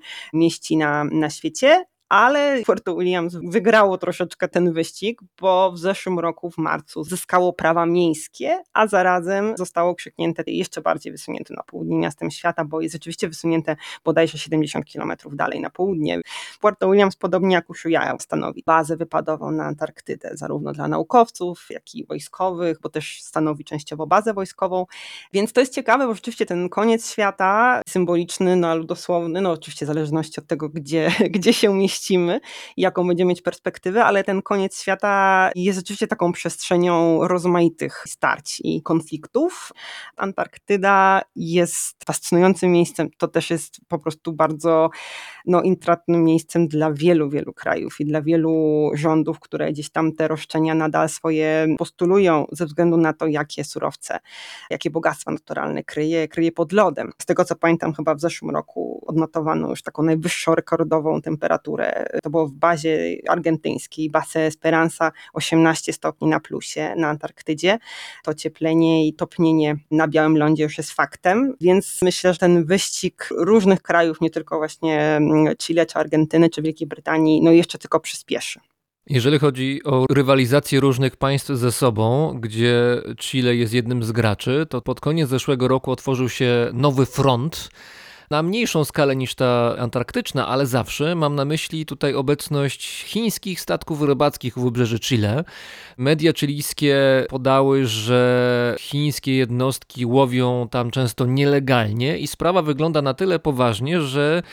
mieścina na świecie ale Puerto Williams wygrało troszeczkę ten wyścig, bo w zeszłym roku w marcu zyskało prawa miejskie, a zarazem zostało krzyknięte jeszcze bardziej wysunięte na południe miastem świata, bo jest rzeczywiście wysunięte bodajże 70 kilometrów dalej na południe. Puerto Williams, podobnie jak Ushuaia, stanowi bazę wypadową na Antarktydę, zarówno dla naukowców, jak i wojskowych, bo też stanowi częściowo bazę wojskową. Więc to jest ciekawe, bo rzeczywiście ten koniec świata, symboliczny, no albo dosłowny, no oczywiście w zależności od tego, gdzie, gdzie się mieści, jaką będziemy mieć perspektywę, ale ten koniec świata jest rzeczywiście taką przestrzenią rozmaitych starć i konfliktów. Antarktyda jest fascynującym miejscem, to też jest po prostu bardzo no, intratnym miejscem dla wielu, wielu krajów i dla wielu rządów, które gdzieś tam te roszczenia nadal swoje postulują ze względu na to, jakie surowce, jakie bogactwa naturalne kryje, kryje pod lodem. Z tego co pamiętam, chyba w zeszłym roku odnotowano już taką najwyższą rekordową temperaturę to było w bazie argentyńskiej, Base Esperanza, 18 stopni na plusie na Antarktydzie. To cieplenie i topnienie na Białym Lądzie już jest faktem, więc myślę, że ten wyścig różnych krajów, nie tylko właśnie mm, Chile, czy Argentyny, czy Wielkiej Brytanii, no jeszcze tylko przyspieszy. Jeżeli chodzi o rywalizację różnych państw ze sobą, gdzie Chile jest jednym z graczy, to pod koniec zeszłego roku otworzył się nowy front na mniejszą skalę niż ta antarktyczna, ale zawsze mam na myśli tutaj obecność chińskich statków rybackich w wybrzeży Chile. Media chilijskie podały, że chińskie jednostki łowią tam często nielegalnie i sprawa wygląda na tyle poważnie, że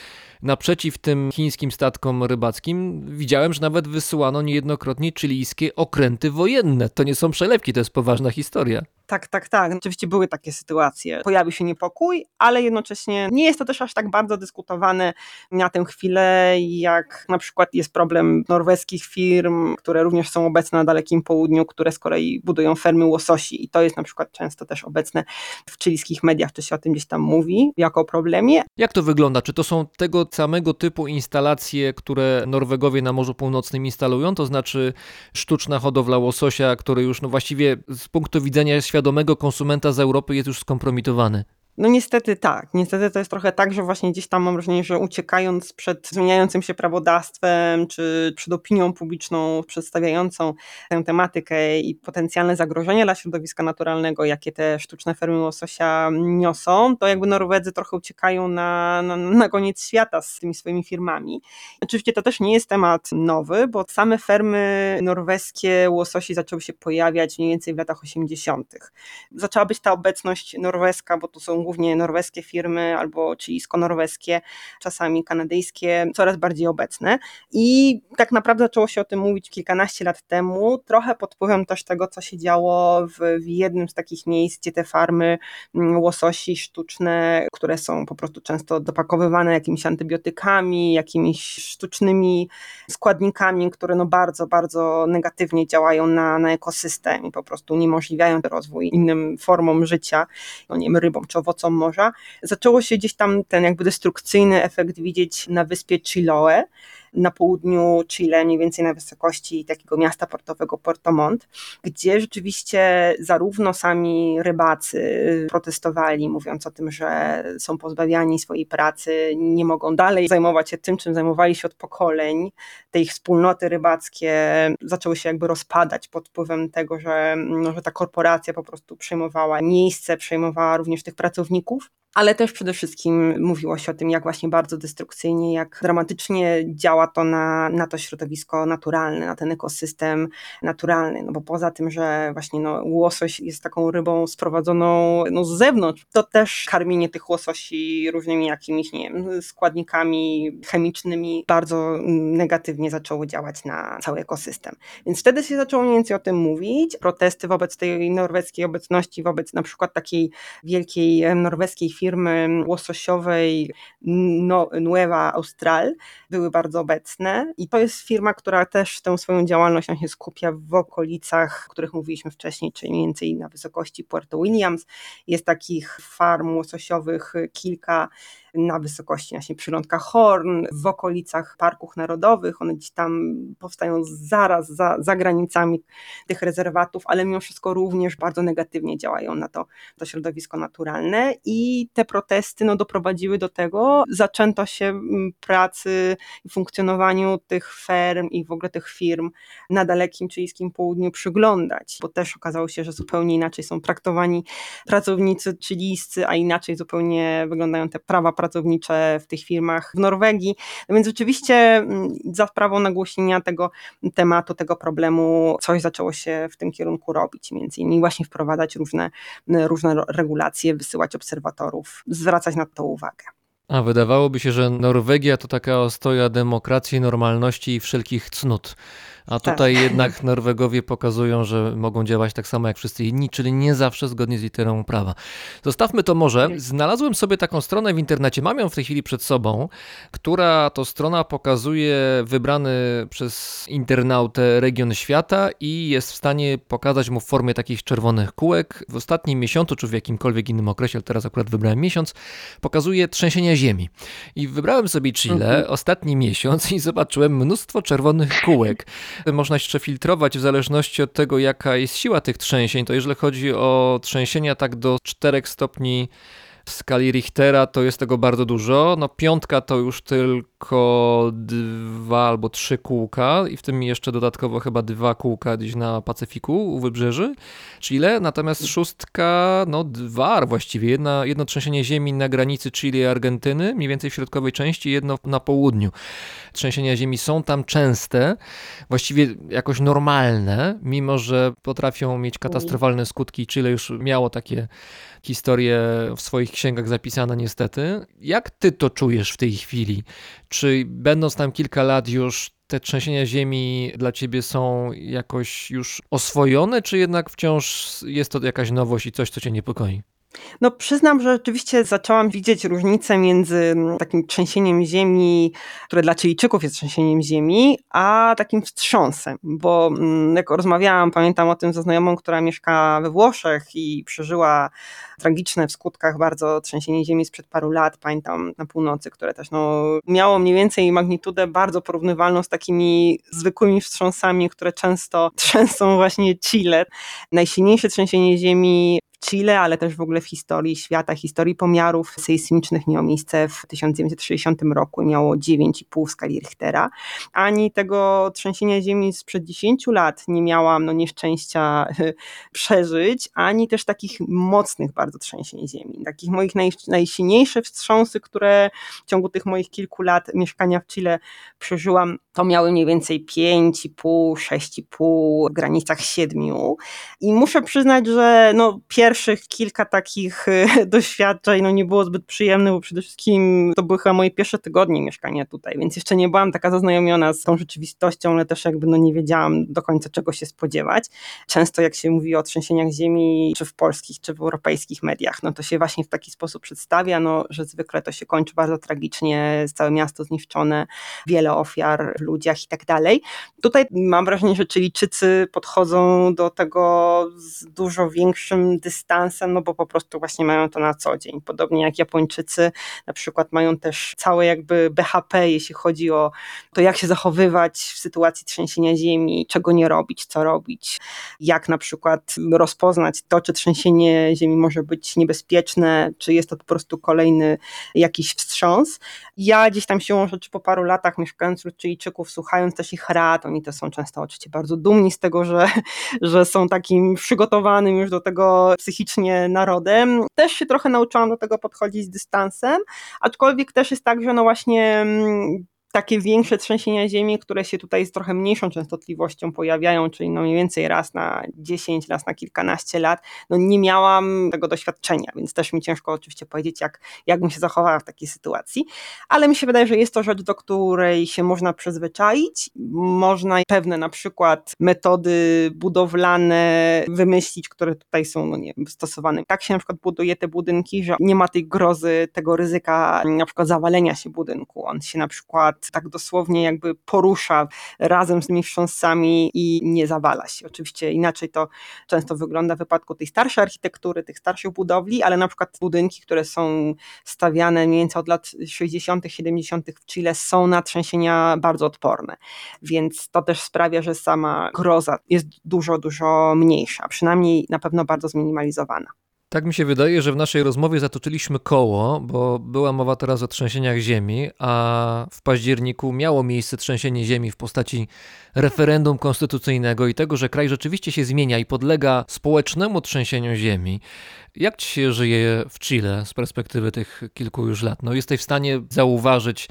naprzeciw tym chińskim statkom rybackim widziałem, że nawet wysyłano niejednokrotnie chilijskie okręty wojenne. To nie są przelewki, to jest poważna historia. Tak, tak, tak. Oczywiście były takie sytuacje. Pojawił się niepokój, ale jednocześnie nie jest to też aż tak bardzo dyskutowane na tę chwilę, jak na przykład jest problem norweskich firm, które również są obecne na Dalekim Południu, które z kolei budują fermy łososi i to jest na przykład często też obecne w chilijskich mediach, czy się o tym gdzieś tam mówi, jako problemie. Jak to wygląda? Czy to są tego samego typu instalacje, które Norwegowie na Morzu Północnym instalują, to znaczy sztuczna hodowla łososia, który już no właściwie z punktu widzenia świadomego konsumenta z Europy jest już skompromitowany. No niestety tak. Niestety to jest trochę tak, że właśnie gdzieś tam mam wrażenie, że uciekając przed zmieniającym się prawodawstwem, czy przed opinią publiczną przedstawiającą tę tematykę i potencjalne zagrożenie dla środowiska naturalnego, jakie te sztuczne fermy łososia niosą, to jakby Norwedzy trochę uciekają na, na, na koniec świata z tymi swoimi firmami. Oczywiście to też nie jest temat nowy, bo same fermy norweskie łososi zaczęły się pojawiać mniej więcej w latach 80. Zaczęła być ta obecność norweska, bo to są głównie norweskie firmy albo chilijsko-norweskie, czasami kanadyjskie, coraz bardziej obecne. I tak naprawdę zaczęło się o tym mówić kilkanaście lat temu, trochę pod wpływem też tego, co się działo w, w jednym z takich miejsc, gdzie te farmy mm, łososi sztuczne, które są po prostu często dopakowywane jakimiś antybiotykami, jakimiś sztucznymi składnikami, które no bardzo, bardzo negatywnie działają na, na ekosystem i po prostu uniemożliwiają rozwój innym formom życia, no nie wiem, rybom czy owocom owocom morza, zaczęło się gdzieś tam ten jakby destrukcyjny efekt widzieć na wyspie Chiloe, na południu Chile, mniej więcej na wysokości takiego miasta portowego Puerto Montt, gdzie rzeczywiście zarówno sami rybacy protestowali, mówiąc o tym, że są pozbawiani swojej pracy, nie mogą dalej zajmować się tym, czym zajmowali się od pokoleń. Te ich wspólnoty rybackie zaczęły się jakby rozpadać pod wpływem tego, że, no, że ta korporacja po prostu przejmowała miejsce, przejmowała również tych pracowników ale też przede wszystkim mówiło się o tym, jak właśnie bardzo destrukcyjnie, jak dramatycznie działa to na, na to środowisko naturalne, na ten ekosystem naturalny, no bo poza tym, że właśnie no, łosoś jest taką rybą sprowadzoną no, z zewnątrz, to też karmienie tych łososi różnymi jakimiś, nie wiem, składnikami chemicznymi bardzo negatywnie zaczęło działać na cały ekosystem. Więc wtedy się zaczęło mniej więcej o tym mówić, protesty wobec tej norweskiej obecności, wobec na przykład takiej wielkiej norweskiej firmy łososiowej no, Nueva Austral były bardzo obecne i to jest firma, która też tę swoją działalność się skupia w okolicach, o których mówiliśmy wcześniej, czyli mniej więcej na wysokości Puerto Williams. Jest takich farm łososiowych kilka na wysokości właśnie przylądka Horn, w okolicach parków narodowych, one gdzieś tam powstają zaraz za, za granicami tych rezerwatów, ale mimo wszystko również bardzo negatywnie działają na to, to środowisko naturalne. I te protesty no, doprowadziły do tego, zaczęto się mm, pracy i funkcjonowaniu tych ferm i w ogóle tych firm na dalekim chilijskim południu przyglądać, bo też okazało się, że zupełnie inaczej są traktowani pracownicy chilijscy, a inaczej zupełnie wyglądają te prawa pracownicze w tych firmach w Norwegii. No więc rzeczywiście mm, za sprawą nagłośnienia tego tematu, tego problemu, coś zaczęło się w tym kierunku robić, między innymi właśnie wprowadzać różne, różne regulacje, wysyłać obserwatorów, zwracać na to uwagę. A wydawałoby się, że Norwegia to taka ostoja demokracji, normalności i wszelkich cnót. A tak. tutaj tak. jednak Norwegowie pokazują, że mogą działać tak samo jak wszyscy inni, czyli nie zawsze zgodnie z literą prawa. Zostawmy to może. Znalazłem sobie taką stronę w internecie, mam ją w tej chwili przed sobą, która to strona pokazuje wybrany przez internautę region świata i jest w stanie pokazać mu w formie takich czerwonych kółek. W ostatnim miesiącu, czy w jakimkolwiek innym okresie, ale teraz akurat wybrałem miesiąc, pokazuje trzęsienia ziemi. I wybrałem sobie Chile, mhm. ostatni miesiąc i zobaczyłem mnóstwo czerwonych kółek można jeszcze filtrować w zależności od tego, jaka jest siła tych trzęsień. To jeżeli chodzi o trzęsienia tak do 4 stopni w skali Richtera to jest tego bardzo dużo. No piątka to już tylko dwa albo trzy kółka i w tym jeszcze dodatkowo chyba dwa kółka gdzieś na Pacyfiku u wybrzeży Chile. Natomiast szóstka, no dwa właściwie. Jedna, jedno trzęsienie ziemi na granicy Chile i Argentyny, mniej więcej w środkowej części, jedno na południu. Trzęsienia ziemi są tam częste, właściwie jakoś normalne, mimo że potrafią mieć katastrofalne skutki. Chile już miało takie historie w swoich księgach zapisane niestety. Jak ty to czujesz w tej chwili? Czy będąc tam kilka lat już te trzęsienia ziemi dla ciebie są jakoś już oswojone, czy jednak wciąż jest to jakaś nowość i coś, co cię niepokoi? No przyznam, że rzeczywiście zaczęłam widzieć różnicę między mm, takim trzęsieniem ziemi, które dla Chilijczyków jest trzęsieniem ziemi, a takim wstrząsem, bo mm, jak rozmawiałam, pamiętam o tym ze znajomą, która mieszka we Włoszech i przeżyła tragiczne w skutkach bardzo trzęsienie ziemi sprzed paru lat, pamiętam na północy, które też no, miało mniej więcej magnitudę bardzo porównywalną z takimi zwykłymi wstrząsami, które często trzęsą właśnie Chile. Najsilniejsze trzęsienie ziemi Chile, ale też w ogóle w historii świata, historii pomiarów sejsmicznych miało miejsce w 1960 roku i miało 9,5 w skali Richtera. Ani tego trzęsienia ziemi sprzed 10 lat nie miałam no, nieszczęścia przeżyć, ani też takich mocnych bardzo trzęsień ziemi. Takich moich naj, najsilniejsze wstrząsy, które w ciągu tych moich kilku lat mieszkania w Chile przeżyłam, to miały mniej więcej 5,5, 6,5 w granicach 7. I muszę przyznać, że no, pierwszych kilka takich y, doświadczeń no, nie było zbyt przyjemne, bo przede wszystkim to były chyba moje pierwsze tygodnie mieszkania tutaj, więc jeszcze nie byłam taka zaznajomiona z tą rzeczywistością, ale też jakby no, nie wiedziałam do końca czego się spodziewać. Często jak się mówi o trzęsieniach ziemi, czy w polskich, czy w europejskich mediach, no to się właśnie w taki sposób przedstawia, no, że zwykle to się kończy bardzo tragicznie, całe miasto zniszczone, wiele ofiar w ludziach i tak dalej. Tutaj mam wrażenie, że Chilijczycy podchodzą do tego z dużo większym dystansem, no bo po prostu właśnie mają to na co dzień. Podobnie jak Japończycy na przykład mają też całe jakby BHP, jeśli chodzi o to, jak się zachowywać w sytuacji trzęsienia ziemi, czego nie robić, co robić, jak na przykład rozpoznać to, czy trzęsienie ziemi może być niebezpieczne, czy jest to po prostu kolejny jakiś wstrząs. Ja gdzieś tam siłą rzeczy po paru latach mieszkając wśród Chilijczyków, słuchając też ich rad, oni to są często oczywiście bardzo dumni z tego, że, że są takim przygotowanym już do tego psychicznie narodem. Też się trochę nauczyłam do tego podchodzić z dystansem, aczkolwiek też jest tak, że no właśnie mm, takie większe trzęsienia ziemi, które się tutaj z trochę mniejszą częstotliwością pojawiają, czyli no mniej więcej raz na 10, raz na kilkanaście lat, no nie miałam tego doświadczenia, więc też mi ciężko oczywiście powiedzieć, jak, jak bym się zachowała w takiej sytuacji, ale mi się wydaje, że jest to rzecz, do której się można przyzwyczaić, można pewne na przykład metody budowlane wymyślić, które tutaj są no nie, stosowane. Tak się na przykład buduje te budynki, że nie ma tej grozy, tego ryzyka na przykład zawalenia się budynku. On się na przykład tak dosłownie jakby porusza razem z tymi wstrząsami i nie zawala się. Oczywiście inaczej to często wygląda w wypadku tej starszej architektury, tych starszych budowli, ale na przykład budynki, które są stawiane mniej więcej od lat 60., 70. w Chile są na trzęsienia bardzo odporne. Więc to też sprawia, że sama groza jest dużo, dużo mniejsza, przynajmniej na pewno bardzo zminimalizowana. Tak mi się wydaje, że w naszej rozmowie zatoczyliśmy koło, bo była mowa teraz o trzęsieniach ziemi, a w październiku miało miejsce trzęsienie ziemi w postaci referendum konstytucyjnego i tego, że kraj rzeczywiście się zmienia i podlega społecznemu trzęsieniu ziemi. Jak ci się żyje w Chile z perspektywy tych kilku już lat? No jesteś w stanie zauważyć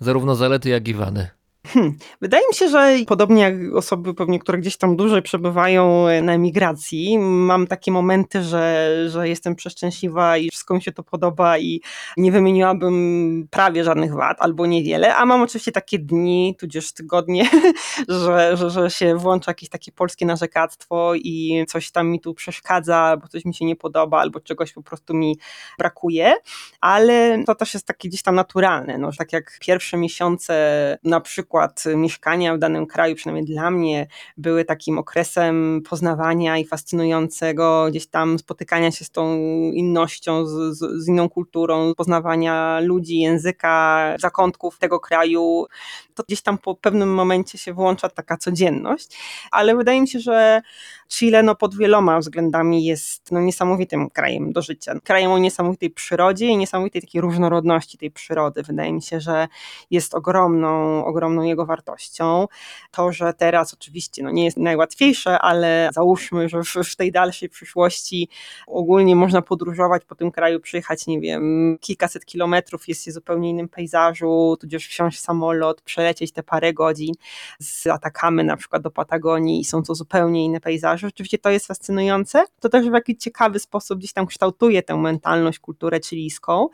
zarówno zalety, jak i wady. Hmm. Wydaje mi się, że podobnie jak osoby pewnie, które gdzieś tam dłużej przebywają na emigracji, mam takie momenty, że, że jestem przeszczęśliwa i wszystko mi się to podoba i nie wymieniłabym prawie żadnych wad albo niewiele, a mam oczywiście takie dni, tudzież tygodnie, że, że, że się włącza jakieś takie polskie narzekactwo i coś tam mi tu przeszkadza, albo coś mi się nie podoba, albo czegoś po prostu mi brakuje, ale to też jest takie gdzieś tam naturalne, no, tak jak pierwsze miesiące na przykład przykład mieszkania w danym kraju, przynajmniej dla mnie, były takim okresem poznawania i fascynującego gdzieś tam spotykania się z tą innością, z, z, z inną kulturą, poznawania ludzi, języka, zakątków tego kraju. To gdzieś tam po pewnym momencie się włącza taka codzienność, ale wydaje mi się, że Chile no, pod wieloma względami jest no, niesamowitym krajem do życia. Krajem o niesamowitej przyrodzie i niesamowitej takiej różnorodności tej przyrody. Wydaje mi się, że jest ogromną, ogromną jego wartością. To, że teraz oczywiście no, nie jest najłatwiejsze, ale załóżmy, że w, w tej dalszej przyszłości ogólnie można podróżować po tym kraju, przyjechać, nie wiem, kilkaset kilometrów, jest się zupełnie innym pejzażu, tudzież wsiąść w samolot, przelecieć te parę godzin z Atakamy na przykład do Patagonii i są to zupełnie inne pejzaże. Rzeczywiście to jest fascynujące. To też w jakiś ciekawy sposób gdzieś tam kształtuje tę mentalność, kulturę chilijską.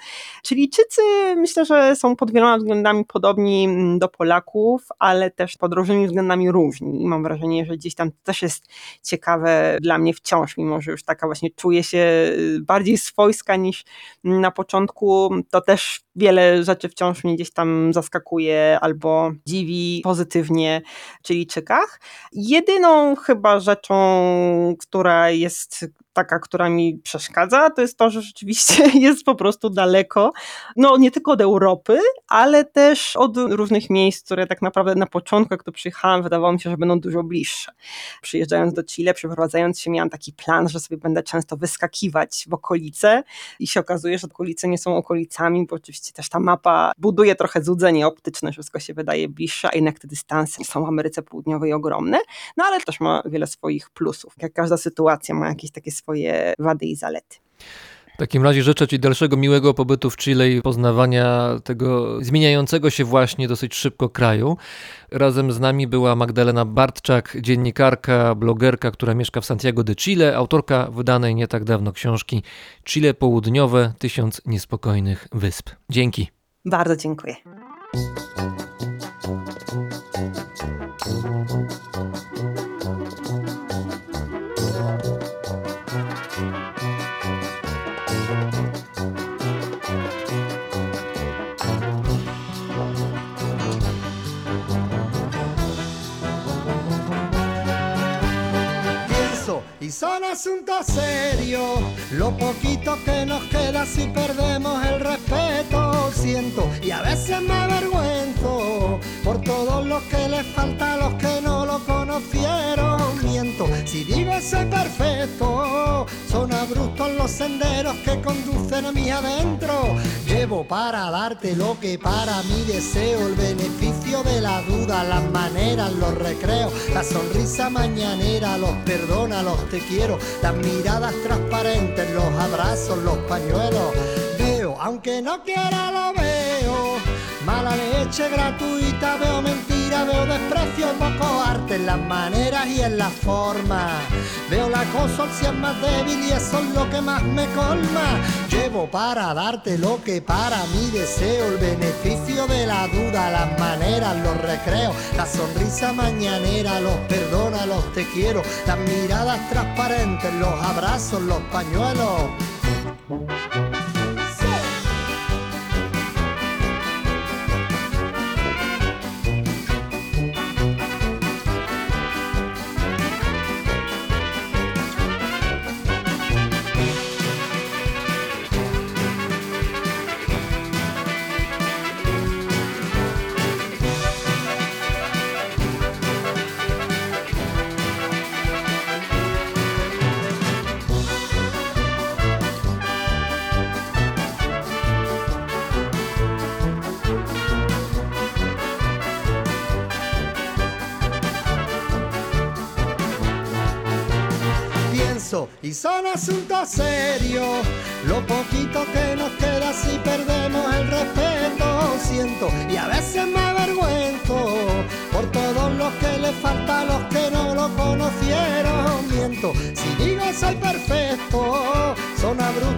Chilijczycy myślę, że są pod wieloma względami podobni mm, do Polaków, ale też pod różnymi względami różni. I mam wrażenie, że gdzieś tam też jest ciekawe dla mnie wciąż, mimo że już taka właśnie czuję się y, bardziej swojska niż na początku, to też wiele rzeczy wciąż mnie gdzieś tam zaskakuje albo dziwi pozytywnie czyli czekach. Jedyną chyba rzeczą, która jest taka, która mi przeszkadza, to jest to, że rzeczywiście jest po prostu daleko, no nie tylko od Europy, ale też od różnych miejsc, które tak naprawdę na początku, jak to przyjechałam, wydawało mi się, że będą dużo bliższe. Przyjeżdżając do Chile, przeprowadzając się, miałam taki plan, że sobie będę często wyskakiwać w okolice i się okazuje, że okolice nie są okolicami, bo oczywiście też ta mapa buduje trochę złudzenie optyczne, że wszystko się wydaje bliższe, a jednak te dystanse są w Ameryce Południowej ogromne, no ale też ma wiele swoich plusów. Jak każda sytuacja ma jakieś takie swoje wady i zalety. W takim razie życzę Ci dalszego miłego pobytu w Chile i poznawania tego zmieniającego się właśnie dosyć szybko kraju. Razem z nami była Magdalena Bartczak, dziennikarka, blogerka, która mieszka w Santiago de Chile, autorka wydanej nie tak dawno książki Chile Południowe Tysiąc Niespokojnych Wysp. Dzięki. Bardzo dziękuję. Son asuntos serios. Lo poquito que nos queda si perdemos el respeto, siento y a veces me avergüenzo por todos los que les falta los que no lo conocieron. Miento si digo soy perfecto, los senderos que conducen a mí adentro. Llevo para darte lo que para mí deseo, el beneficio de la duda, las maneras, los recreos, la sonrisa mañanera, los perdona, los te quiero, las miradas transparentes, los abrazos, los pañuelos. Veo, aunque no quiera lo veo Mala leche gratuita, veo veo desprecio, poco arte en las maneras y en la forma. Veo la cosa si es más débil y eso es lo que más me colma. Llevo para darte lo que para mí deseo, el beneficio de la duda, las maneras, los recreos, la sonrisa mañanera, los perdona, los te quiero, las miradas transparentes, los abrazos, los pañuelos. Y son asuntos serios. Lo poquito que nos queda si perdemos el respeto, siento y a veces me avergüenzo por todos los que le falta a los que no lo conocieron. Miento si digo soy perfecto,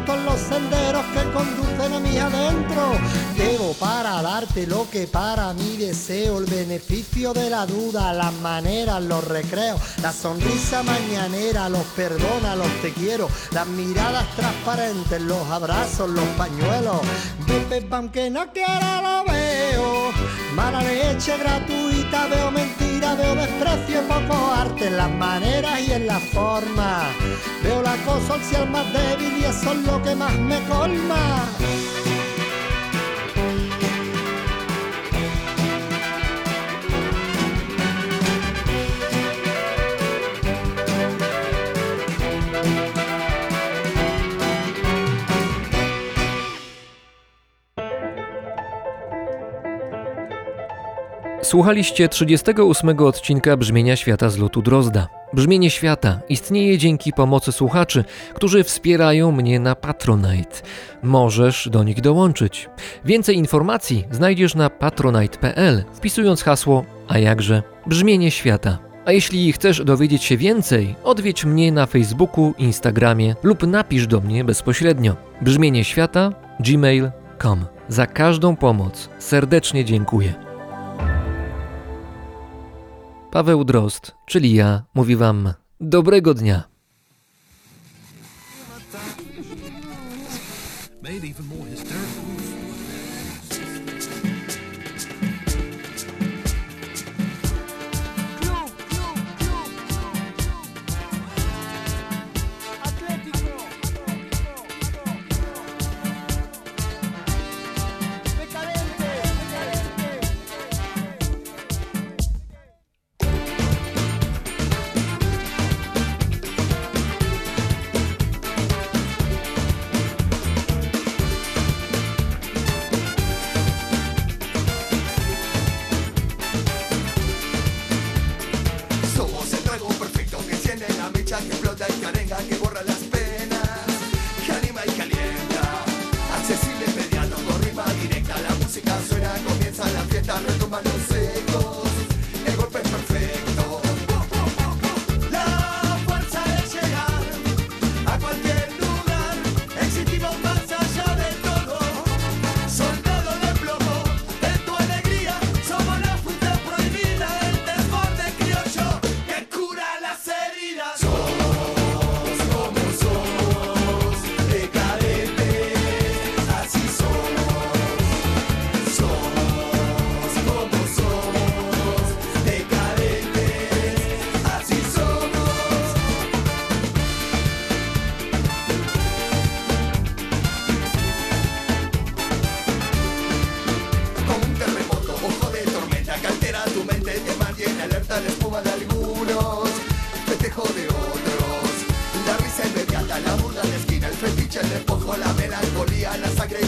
los senderos que conducen a mí adentro. Debo para darte lo que para mí deseo, el beneficio de la duda, las maneras, los recreos, la sonrisa mañanera, los perdona, los te quiero, las miradas transparentes, los abrazos, los pañuelos. Bebe, aunque no quiera lo veo, mala leche gratuita, veo veo desprecio, poco arte en las maneras y en la forma. Veo la cosa si el más débil y eso es lo que más me colma. Słuchaliście 38 odcinka Brzmienia Świata z lotu Drozda. Brzmienie Świata istnieje dzięki pomocy słuchaczy, którzy wspierają mnie na Patronite. Możesz do nich dołączyć. Więcej informacji znajdziesz na patronite.pl wpisując hasło a jakże Brzmienie Świata. A jeśli chcesz dowiedzieć się więcej, odwiedź mnie na Facebooku, Instagramie lub napisz do mnie bezpośrednio. Brzmienie Świata gmail.com. Za każdą pomoc serdecznie dziękuję. Paweł Drozd, czyli ja, mówi Wam dobrego dnia. even more hysterical. Algunos, festejo de otros. La risa inmediata, la burla de esquina, el fetiche, el despojo, la melancolía, la sangre